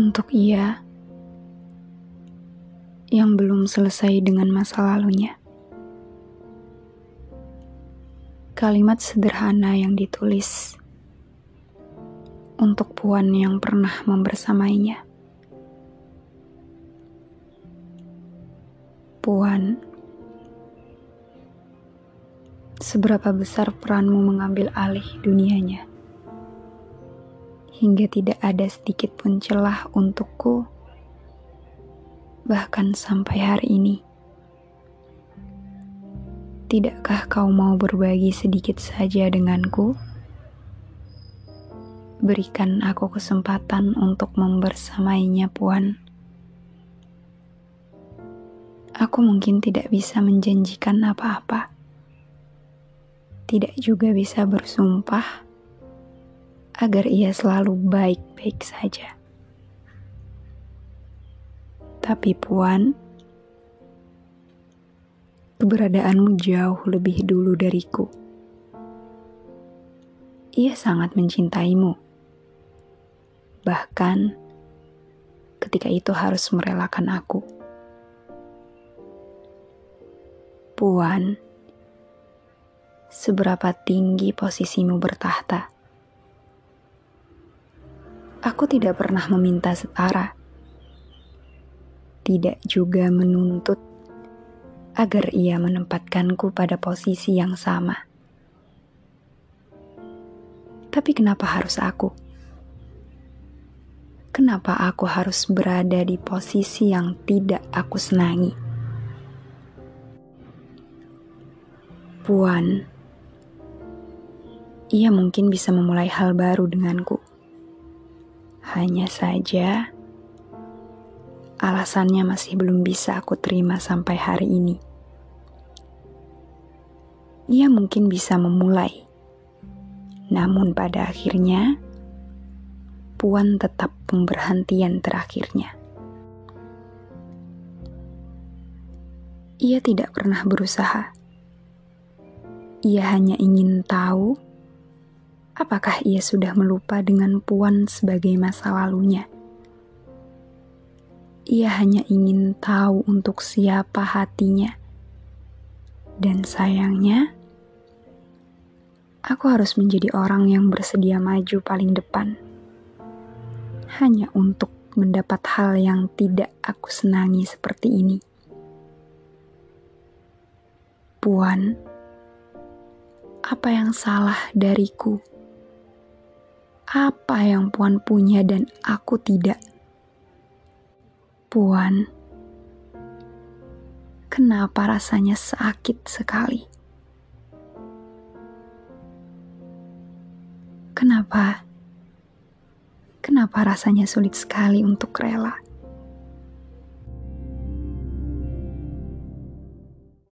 Untuk ia yang belum selesai dengan masa lalunya. Kalimat sederhana yang ditulis untuk Puan yang pernah membersamainya. Puan, seberapa besar peranmu mengambil alih dunianya? Hingga tidak ada sedikit pun celah untukku, bahkan sampai hari ini. Tidakkah kau mau berbagi sedikit saja denganku? Berikan aku kesempatan untuk membersamainya, Puan. Aku mungkin tidak bisa menjanjikan apa-apa, tidak juga bisa bersumpah agar ia selalu baik-baik saja. Tapi Puan, keberadaanmu jauh lebih dulu dariku. Ia sangat mencintaimu. Bahkan ketika itu harus merelakan aku. Puan, seberapa tinggi posisimu bertahta? Aku tidak pernah meminta setara, tidak juga menuntut agar ia menempatkanku pada posisi yang sama. Tapi kenapa harus aku? Kenapa aku harus berada di posisi yang tidak aku senangi? Puan, ia mungkin bisa memulai hal baru denganku hanya saja, alasannya masih belum bisa aku terima sampai hari ini. Ia mungkin bisa memulai, namun pada akhirnya Puan tetap pemberhentian terakhirnya. Ia tidak pernah berusaha. Ia hanya ingin tahu Apakah ia sudah melupa dengan Puan sebagai masa lalunya? Ia hanya ingin tahu untuk siapa hatinya. Dan sayangnya, aku harus menjadi orang yang bersedia maju paling depan. Hanya untuk mendapat hal yang tidak aku senangi seperti ini. Puan, apa yang salah dariku? Apa yang Puan punya dan aku tidak. Puan, kenapa rasanya sakit sekali? Kenapa? Kenapa rasanya sulit sekali untuk rela?